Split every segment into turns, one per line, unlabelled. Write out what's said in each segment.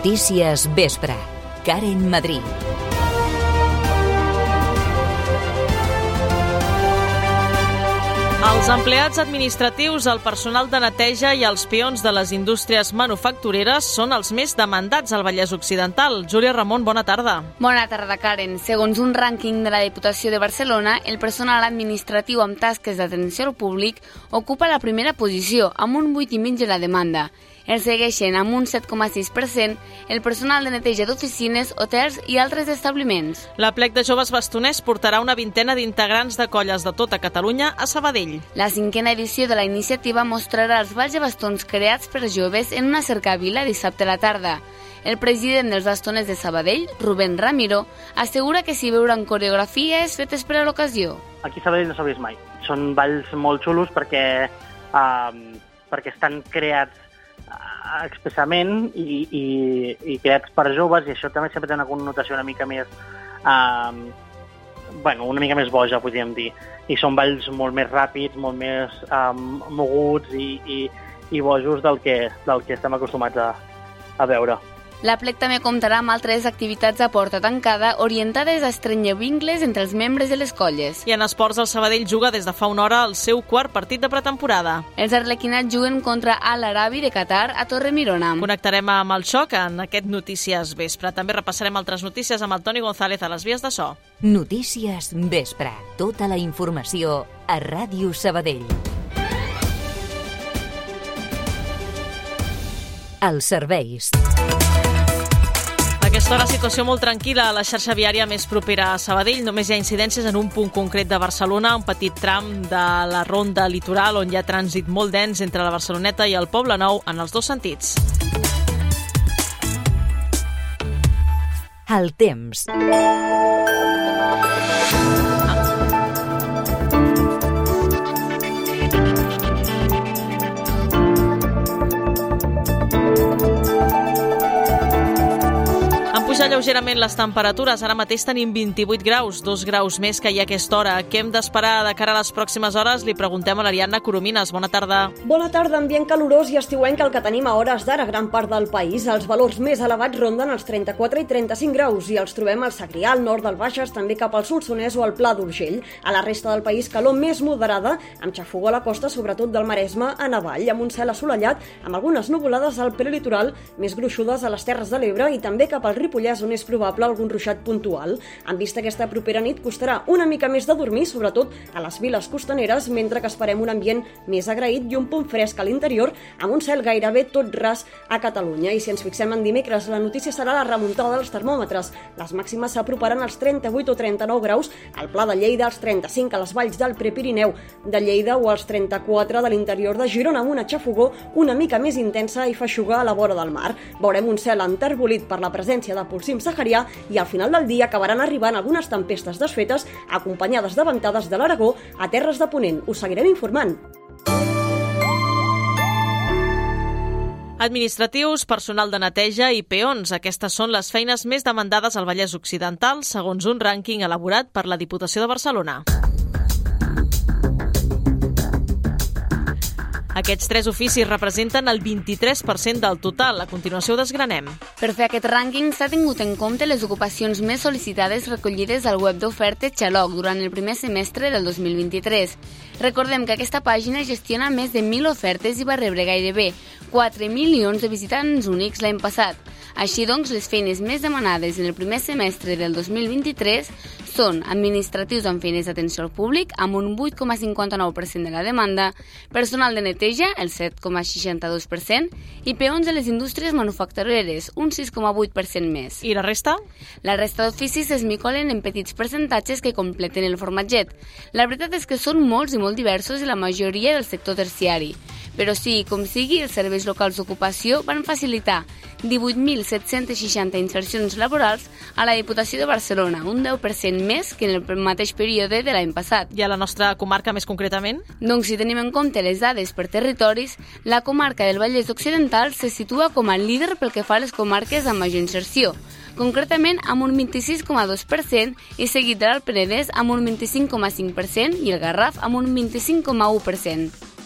Notícies Vespre. Karen Madrid.
Els empleats administratius, el personal de neteja i els peons de les indústries manufactureres són els més demandats al Vallès Occidental. Júlia Ramon, bona tarda.
Bona tarda, Karen. Segons un rànquing de la Diputació de Barcelona, el personal administratiu amb tasques d'atenció al públic ocupa la primera posició, amb un 8,5 de la demanda. El segueixen amb un 7,6% el personal de neteja d'oficines, hotels i altres establiments.
La plec de joves bastoners portarà una vintena d'integrants de colles de tota Catalunya a Sabadell.
La cinquena edició de la iniciativa mostrarà els balls de bastons creats per joves en una cercavila dissabte a la tarda. El president dels bastoners de Sabadell, Rubén Ramiro, assegura que s'hi veuran coreografies fetes per a l'ocasió.
Aquí a Sabadell no s'ha vist mai. Són balls molt xulos perquè, um, perquè estan creats expressament i, i, i creats per joves i això també sempre té una connotació una mica més um, bueno, una mica més boja, podríem dir. I són balls molt més ràpids, molt més um, moguts i, i, i bojos del que, del que estem acostumats a, a veure.
La plec també comptarà amb altres activitats a porta tancada orientades a estrenyar vincles entre els membres de les colles.
I en esports, el Sabadell juga des de fa una hora el seu quart partit de pretemporada.
Els arlequinats juguen contra Al Arabi de Qatar a Torre Mirona.
Connectarem amb el xoc en aquest Notícies Vespre. També repassarem altres notícies amb el Toni González a les vies de so.
Notícies Vespre. Tota la informació a Ràdio Sabadell. Els serveis.
Aquesta hora, situació molt tranquil·la a la xarxa viària més propera a Sabadell. Només hi ha incidències en un punt concret de Barcelona, un petit tram de la ronda litoral on hi ha trànsit molt dens entre la Barceloneta i el Poble Nou en els dos sentits.
El temps.
Lleugerament les temperatures. Ara mateix tenim 28 graus, dos graus més que hi ha aquesta hora. Què hem d'esperar de cara a les pròximes hores? Li preguntem a l'Ariadna Coromines. Bona tarda.
Bona tarda, ambient calorós i estiuenc el que tenim a hores d'ara gran part del país. Els valors més elevats ronden els 34 i 35 graus i els trobem al Segrià, al nord del Baixes, també cap al Solsonès o al Pla d'Urgell. A la resta del país, calor més moderada, amb xafogó a la costa, sobretot del Maresme, a Navall, amb un cel assolellat, amb algunes nuvolades al prelitoral, més gruixudes a les Terres de l'Ebre i també cap al Ripollès, on és probable algun ruixat puntual. En vista aquesta propera nit, costarà una mica més de dormir, sobretot a les viles costaneres, mentre que esperem un ambient més agraït i un punt fresc a l'interior, amb un cel gairebé tot ras a Catalunya. I si ens fixem en dimecres, la notícia serà la remuntada dels termòmetres. Les màximes s'aproparan als 38 o 39 graus al Pla de Lleida, als 35 a les valls del Prepirineu de Lleida o als 34 de l'interior de Girona, amb una xafogó una mica més intensa i feixuga a la vora del mar. Veurem un cel enterbolit per la presència de polsim saharià i al final del dia acabaran arribant algunes tempestes desfetes acompanyades de ventades de l'Aragó a terres de Ponent. Us seguirem informant.
Administratius, personal de neteja i peons. Aquestes són les feines més demandades al Vallès Occidental, segons un rànquing elaborat per la Diputació de Barcelona. Aquests tres oficis representen el 23% del total. A continuació ho desgranem.
Per fer aquest rànquing s'ha tingut en compte les ocupacions més sol·licitades recollides al web d'ofertes Xaloc durant el primer semestre del 2023. Recordem que aquesta pàgina gestiona més de 1.000 ofertes i va rebre gairebé 4 milions de visitants únics l'any passat. Així doncs, les feines més demanades en el primer semestre del 2023 són administratius amb feines d'atenció al públic, amb un 8,59% de la demanda, personal de neteja, el 7,62%, i peons de les indústries manufactureres, un 6,8% més.
I la resta?
La resta d'oficis es micolen en petits percentatges que completen el formatget. La veritat és que són molts i molt diversos i la majoria del sector terciari. Però sí, com sigui, els serveis locals d'ocupació van facilitar 18.760 insercions laborals a la Diputació de Barcelona, un 10% més que en el mateix període de l'any passat.
I a la nostra comarca més concretament?
Doncs si tenim en compte les dades per territoris, la comarca del Vallès Occidental se situa com a líder pel que fa a les comarques amb major inserció, concretament amb un 26,2% i seguit de l'Alt Penedès amb un 25,5% i el Garraf amb un 25,1%.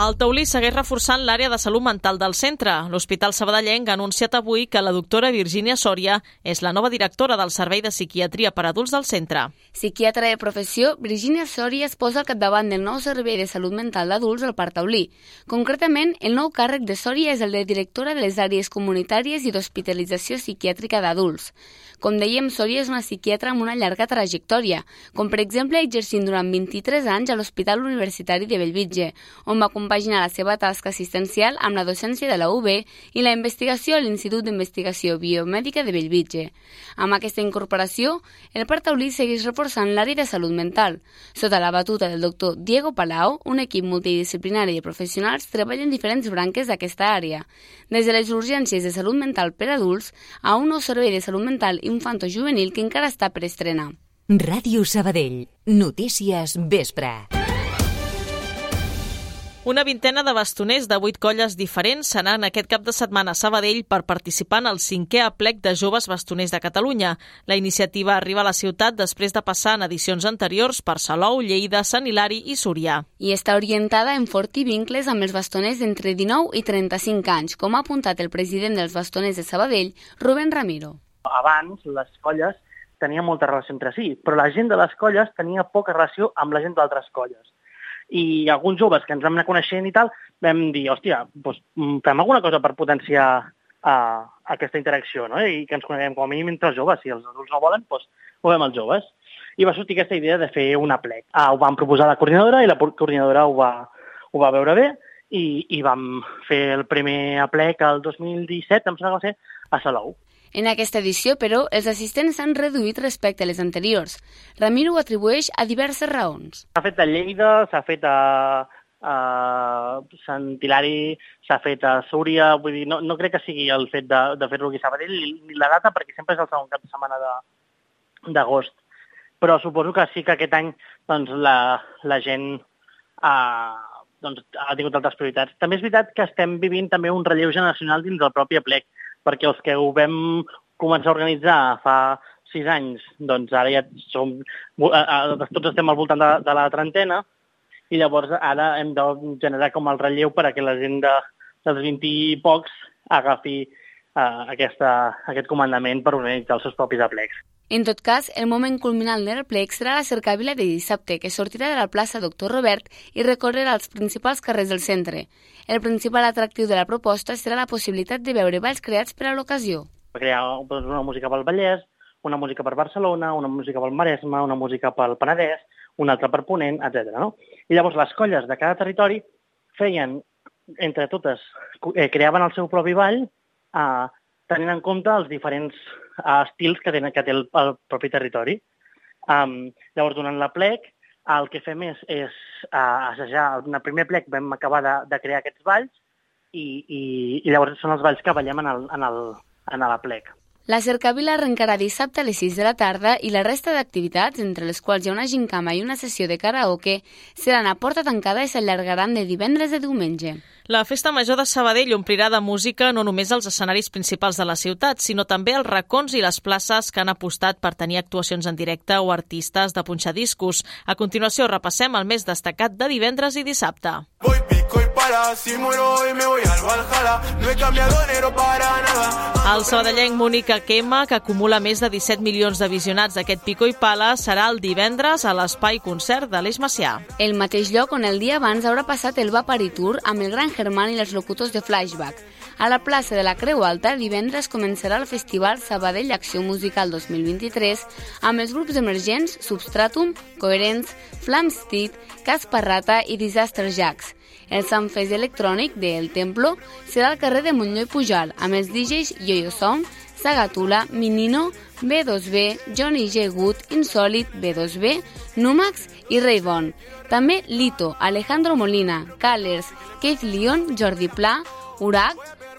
El Taulí segueix reforçant l'àrea de salut mental del centre. L'Hospital Sabadellenc ha anunciat avui que la doctora Virgínia Sòria és la nova directora del Servei de Psiquiatria per Adults del centre.
Psiquiatra de professió, Virgínia Sòria es posa al capdavant del nou Servei de Salut Mental d'Adults al Parc Taulí. Concretament, el nou càrrec de Sòria és el de directora de les àrees comunitàries i d'hospitalització psiquiàtrica d'adults. Com dèiem, Sòria és una psiquiatra amb una llarga trajectòria, com per exemple exercint durant 23 anys a l'Hospital Universitari de Bellvitge, on va compaginar la seva tasca assistencial amb la docència de la UB i la investigació a l'Institut d'Investigació Biomèdica de Bellvitge. Amb aquesta incorporació, el Parc Taulí segueix reforçant l'àrea de salut mental. Sota la batuta del doctor Diego Palau, un equip multidisciplinari de professionals treballa en diferents branques d'aquesta àrea, des de les urgències de salut mental per adults a un nou servei de salut mental infanto-juvenil que encara està per estrenar.
Ràdio Sabadell. Notícies Vespre.
Una vintena de bastoners de vuit colles diferents seran aquest cap de setmana a Sabadell per participar en el cinquè aplec de joves bastoners de Catalunya. La iniciativa arriba a la ciutat després de passar en edicions anteriors per Salou, Lleida, Sant Hilari i Súria.
I està orientada en forti vincles amb els bastoners d'entre 19 i 35 anys, com ha apuntat el president dels bastoners de Sabadell, Rubén Ramiro.
Abans, les colles tenien molta relació entre si, però la gent de les colles tenia poca relació amb la gent d'altres colles i alguns joves que ens vam anar coneixent i tal, vam dir, hòstia, doncs, fem alguna cosa per potenciar uh, aquesta interacció, no? I que ens coneguem com a mínim entre els joves. Si els adults no volen, doncs ho fem els joves. I va sortir aquesta idea de fer un aplec. Uh, ho vam proposar a la coordinadora i la coordinadora ho va, ho va veure bé i, i vam fer el primer aplec el 2017, em sembla que va ser, a Salou.
En aquesta edició, però, els assistents s'han reduït respecte a les anteriors. Ramiro ho atribueix a diverses raons.
S'ha fet a Lleida, s'ha fet a, a Sant Hilari, s'ha fet a Súria, vull dir, no, no crec que sigui el fet de, de fer-ho aquí a Sabadell ni la data, perquè sempre és el segon cap de setmana d'agost. Però suposo que sí que aquest any doncs, la, la gent ha, doncs, ha tingut altres prioritats. També és veritat que estem vivint també un relleu generacional dins del propi aplec perquè els que ho vam començar a organitzar fa sis anys, doncs ara ja som, tots estem al voltant de, de la trentena, i llavors ara hem de generar com el relleu per a que la gent de, dels 20 i pocs agafi uh, aquesta, aquest comandament per organitzar els seus propis aplecs.
En tot cas, el moment culminant del plec serà la cercàvila de dissabte, que sortirà de la plaça Doctor Robert i recorrerà els principals carrers del centre. El principal atractiu de la proposta serà la possibilitat de veure balls creats per a l'ocasió.
Crear doncs, una música pel Vallès, una música per Barcelona, una música pel Maresme, una música pel Penedès, una altra per Ponent, etc. No? I llavors les colles de cada territori feien, entre totes, eh, creaven el seu propi ball eh, tenint en compte els diferents uh, estils que, tenen, que té el, el propi territori. Um, llavors, durant la plec, el que fem és, és uh, assajar. En el primer plec vam acabar de, de crear aquests balls i, i, i llavors són els balls que ballem en, el, en, el, en la plec.
La cercavila arrencarà dissabte a les 6 de la tarda i la resta d'activitats, entre les quals hi ha una gincama i una sessió de karaoke, seran a porta tancada i s'allargaran de divendres a diumenge.
La Festa Major de Sabadell omplirà de música no només els escenaris principals de la ciutat, sinó també els racons i les places que han apostat per tenir actuacions en directe o artistes de punxar discos. A continuació repassem el més destacat de divendres i dissabte. Voy pico y para, si muero hoy me voy al Valhalla, no he cambiado enero para nada. El sabadellenc Mónica Quema, que acumula més de 17 milions de visionats d'aquest pico i pala, serà el divendres a l'espai concert de l'Eix Macià.
El mateix lloc on el dia abans haurà passat el Vapari Tour amb el gran Germán i els locutors de Flashback. A la plaça de la Creu Alta, divendres començarà el Festival Sabadell Acció Musical 2023 amb els grups emergents Substratum, Coherence, Flamsteed, Casparrata i Disaster Jacks. El Sunfest electrònic de El Templo serà al carrer de Montlló i Pujal, amb els DJs Yo-Yo Sound, Sagatula, Minino, B2B, Johnny G. Good, Insolid, B2B, Numax i Rayvon. També Lito, Alejandro Molina, Callers, Keith Leon, Jordi Pla, Urac,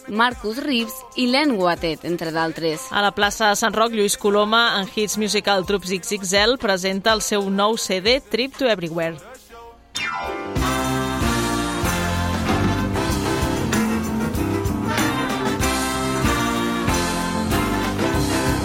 Marcus Reeves i Len Guatet, entre d'altres.
A la plaça de Sant Roc, Lluís Coloma, en Hits Musical Troops XXL, presenta el seu nou CD Trip to Everywhere.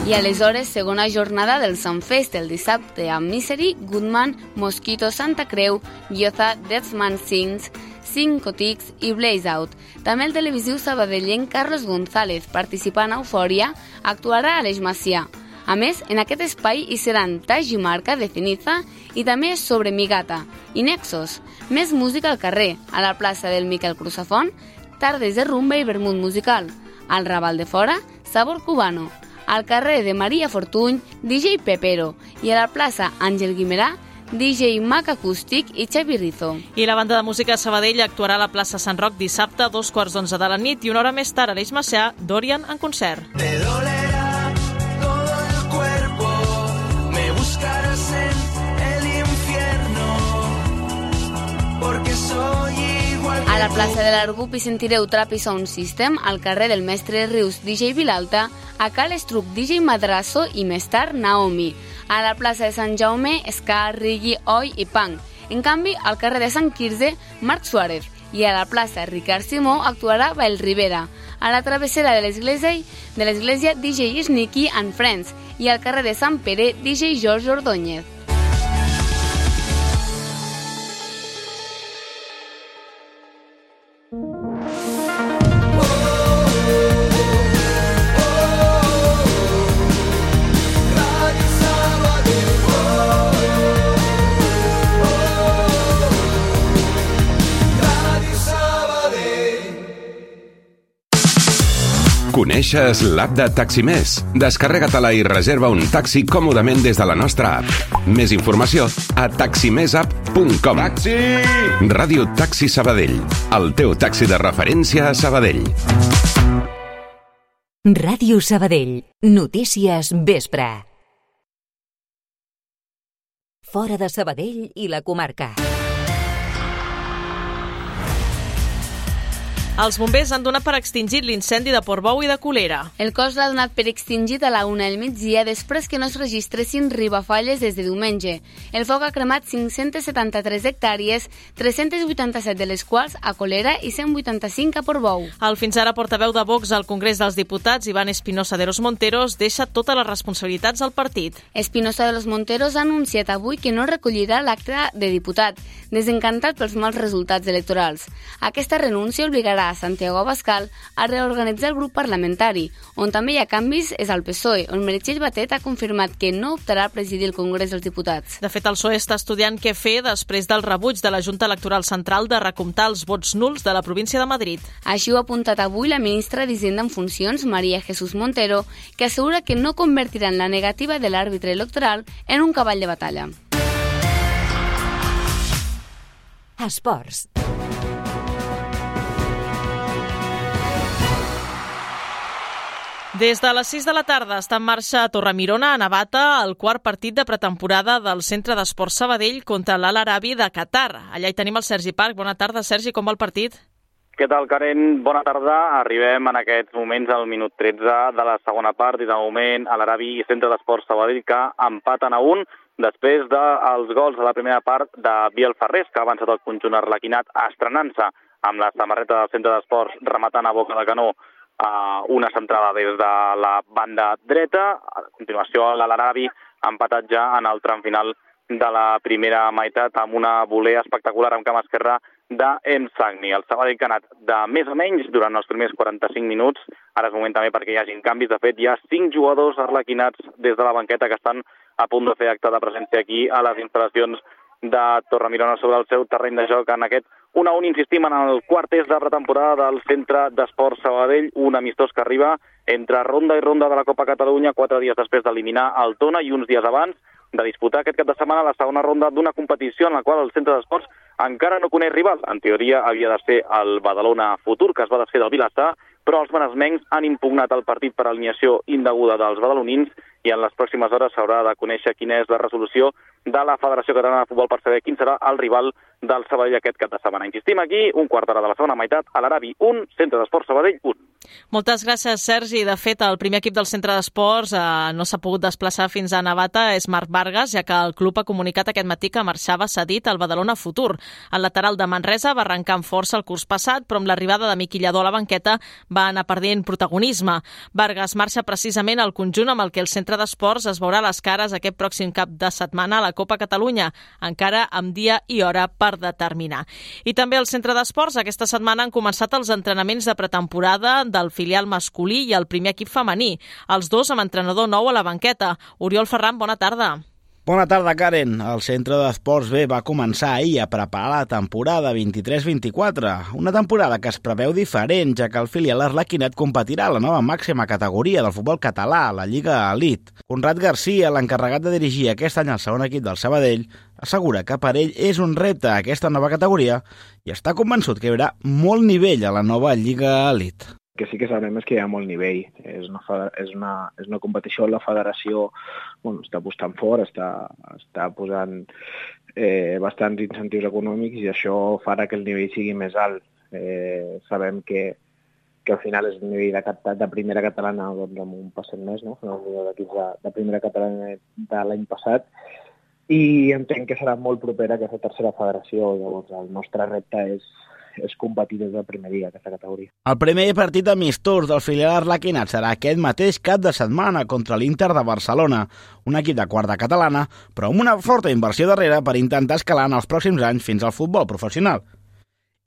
I aleshores, segona jornada del Sunfest, el dissabte amb Misery, Goodman, Mosquito, Santa Creu, Yoza, Deathman Sings, Cinco Tics i Blaze Out. També el televisiu sabadellenc Carlos González, participant a Eufòria, actuarà a l'Eix Macià. A més, en aquest espai hi seran Taji Marca de Ceniza i també sobre Migata i Nexos. Més música al carrer, a la plaça del Miquel Cruzafont, tardes de rumba i vermut musical. Al Raval de Fora, sabor cubano. Al carrer de Maria Fortuny, DJ Pepero. I a la plaça Àngel Guimerà, DJ Mac Acústic i Xavi Rizzo.
I la banda de música Sabadell actuarà a la plaça Sant Roc dissabte a dos quarts d'onze de la nit i una hora més tard a l'Eix Macià, Dorian en concert.
Te dolerá todo el cuerpo, me buscarás en el infierno, porque soy
A la plaça de l'Argup hi sentireu Trap i Sound System, al carrer del Mestre Rius DJ Vilalta, a Cal Estruc DJ Madrasso i més tard Naomi. A la plaça de Sant Jaume, Ska, Rigi, Oi i Punk. En canvi, al carrer de Sant Quirze, Marc Suárez. I a la plaça Ricard Simó actuarà Bael Rivera. A la travessera de l'església de l'església DJ Sneaky and Friends. I al carrer de Sant Pere, DJ George Ordóñez.
Coneixes l'app de Taximés? Descarrega-te-la i reserva un taxi còmodament des de la nostra app. Més informació a taximesapp.com. Taxi! Ràdio Taxi Sabadell, el teu taxi de referència a Sabadell.
Ràdio Sabadell. Notícies vespre. Fora de Sabadell i la comarca.
Els bombers han donat per extingit l'incendi de Portbou i de Colera.
El cos l'ha donat per extingit a la una del migdia després que no es registressin ribafalles des de diumenge. El foc ha cremat 573 hectàrees, 387 de les quals a Colera i 185 a Portbou.
El fins ara portaveu de Vox al Congrés dels Diputats, Ivan Espinosa de los Monteros, deixa totes les responsabilitats al partit.
Espinosa de los Monteros ha anunciat avui que no recollirà l'acte de diputat, desencantat pels mals resultats electorals. Aquesta renúncia obligarà a Santiago Abascal a reorganitzar el grup parlamentari, on també hi ha canvis és al PSOE, on Meritxell Batet ha confirmat que no optarà a presidir el Congrés dels Diputats.
De fet, el PSOE està estudiant què fer després del rebuig de la Junta Electoral Central de recomptar els vots nuls de la província de Madrid.
Així ho ha apuntat avui la ministra d'Hisenda en funcions, Maria Jesús Montero, que assegura que no convertiran la negativa de l'àrbitre electoral en un cavall de batalla.
Esports.
Des de les 6 de la tarda està en marxa a Torremirona, a Navata, el quart partit de pretemporada del Centre d'Esport Sabadell contra l'Al Arabi de Qatar. Allà hi tenim el Sergi Parc. Bona tarda, Sergi, com va el partit?
Què tal, Karen? Bona tarda. Arribem en aquests moments al minut 13 de la segona part i de moment a l'Arabi i Centre d'Esport Sabadell que empaten a un després dels gols de la primera part de Biel Ferrés, que ha avançat el conjunt arlequinat estrenant-se amb la samarreta del Centre d'Esports rematant a boca de canó uh, una centrada des de la banda dreta. A continuació, l'Arabi ha empatat ja en el tram final de la primera meitat amb una volea espectacular amb cama esquerra d'Em Sagni. El Sabadell que ha anat de més o menys durant els primers 45 minuts. Ara és moment també perquè hi hagin canvis. De fet, hi ha cinc jugadors arlequinats des de la banqueta que estan a punt de fer acte de presència aquí a les instal·lacions de Torremirona sobre el seu terreny de joc en aquest 1 a 1, insistim, en el quart test de pretemporada del Centre d'Esports Sabadell, un amistós que arriba entre ronda i ronda de la Copa Catalunya, quatre dies després d'eliminar el Tona i uns dies abans de disputar aquest cap de setmana la segona ronda d'una competició en la qual el Centre d'Esports encara no coneix rival. En teoria havia de ser el Badalona Futur, que es va desfer del Vilassar, però els manesmencs han impugnat el partit per alineació indeguda dels badalonins i en les pròximes hores s'haurà de conèixer quina és la resolució de la Federació Catalana de Futbol per saber quin serà el rival del Sabadell aquest cap de setmana. Insistim aquí, un quart d'hora de la segona meitat, a l'Arabi 1, Centre d'Esports Sabadell 1.
Moltes gràcies, Sergi. De fet, el primer equip del centre d'esports eh, no s'ha pogut desplaçar fins a Navata, és Marc Vargas, ja que el club ha comunicat aquest matí que marxava cedit al Badalona Futur. El lateral de Manresa va arrencar amb força el curs passat, però amb l'arribada de Miquillador a la banqueta va anar perdent protagonisme. Vargas marxa precisament al conjunt amb el que el centre d'esports es veurà les cares aquest pròxim cap de setmana a la Copa Catalunya, encara amb dia i hora per determinar. I també al centre d'esports aquesta setmana han començat els entrenaments de pretemporada del filial masculí i el primer equip femení, els dos amb entrenador nou a la banqueta. Oriol Ferran, bona tarda.
Bona tarda, Karen. El Centre d'Esports B va començar ahir a preparar la temporada 23-24, una temporada que es preveu diferent, ja que el filial Arlequinet competirà a la nova màxima categoria del futbol català, la Lliga Elite. Conrad Garcia, l'encarregat de dirigir aquest any el segon equip del Sabadell, assegura que per ell és un repte aquesta nova categoria i està convençut que hi haurà molt nivell a la nova Lliga Elite
que sí que sabem és que hi ha molt nivell. És una, és una, és una competició on la federació bueno, està apostant fort, està, està posant eh, bastants incentius econòmics i això farà que el nivell sigui més alt. Eh, sabem que, que al final és un nivell de, de primera catalana doncs, amb un passet més, no? un milió d'equips de, de primera catalana de l'any passat, i entenc que serà molt propera aquesta tercera federació. Llavors, el nostre repte és, és competir des del primer dia, aquesta categoria.
El primer partit amistós del filial Arlequinat serà aquest mateix cap de setmana contra l'Inter de Barcelona, un equip de quarta catalana, però amb una forta inversió darrere per intentar escalar en els pròxims anys fins al futbol professional.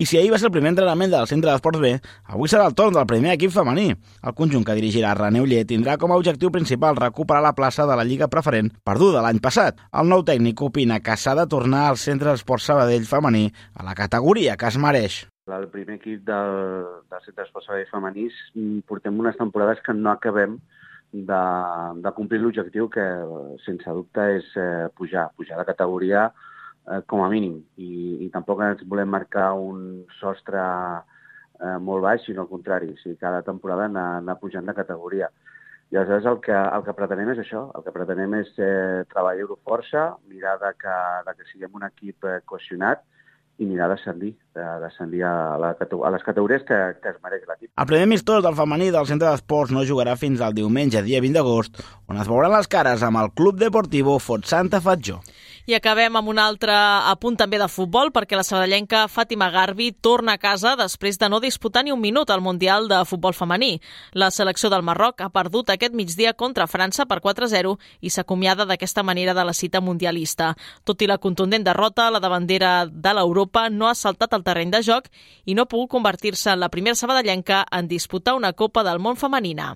I si ahir va ser el primer entrenament del centre d'esports B, avui serà el torn del primer equip femení. El conjunt que dirigirà René Uller tindrà com a objectiu principal recuperar la plaça de la Lliga Preferent perduda l'any passat. El nou tècnic opina que s'ha de tornar al centre d'esports Sabadell femení a la categoria que es mereix.
El primer equip del, del centre d'esports Sabadell femení portem unes temporades que no acabem de, de complir l'objectiu que, sense dubte, és eh, pujar, pujar de categoria eh, com a mínim, i, i tampoc ens volem marcar un sostre eh, molt baix, sinó al contrari, o sigui, cada temporada anar, anar pujant de categoria. I aleshores el que, el que pretenem és això, el que pretenem és eh, treballar-ho força, mirar de que, de que siguem un equip eh, cohesionat i mirar d'ascendir, d'ascendir a, la, a les categories que, que es mereix l'equip.
El primer amistós del femení del centre d'esports no jugarà fins al diumenge, dia 20 d'agost, on es veuran les cares amb el Club Deportivo Fot Santa Fatjó.
I acabem amb un altre apunt també de futbol, perquè la sabadellenca Fàtima Garbi torna a casa després de no disputar ni un minut al Mundial de Futbol Femení. La selecció del Marroc ha perdut aquest migdia contra França per 4-0 i s'acomiada d'aquesta manera de la cita mundialista. Tot i la contundent derrota, la davantera de l'Europa no ha saltat al terreny de joc i no ha pogut convertir-se en la primera sabadellenca en disputar una Copa del Món femenina.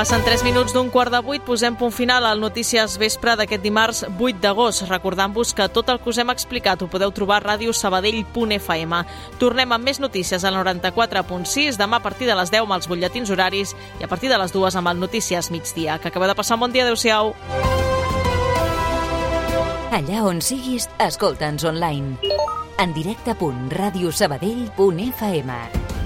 Passen 3 minuts d'un quart de vuit, posem punt final al Notícies Vespre d'aquest dimarts 8 d'agost, recordant-vos que tot el que us hem explicat ho podeu trobar a radiosabadell.fm. Tornem amb més notícies al 94.6, demà a partir de les 10 amb els butlletins horaris i a partir de les 2 amb el Notícies migdia. Que acabeu de passar un bon dia, adeu-siau.
Allà on siguis, escolta'ns online. En directe.radiosabadell.fm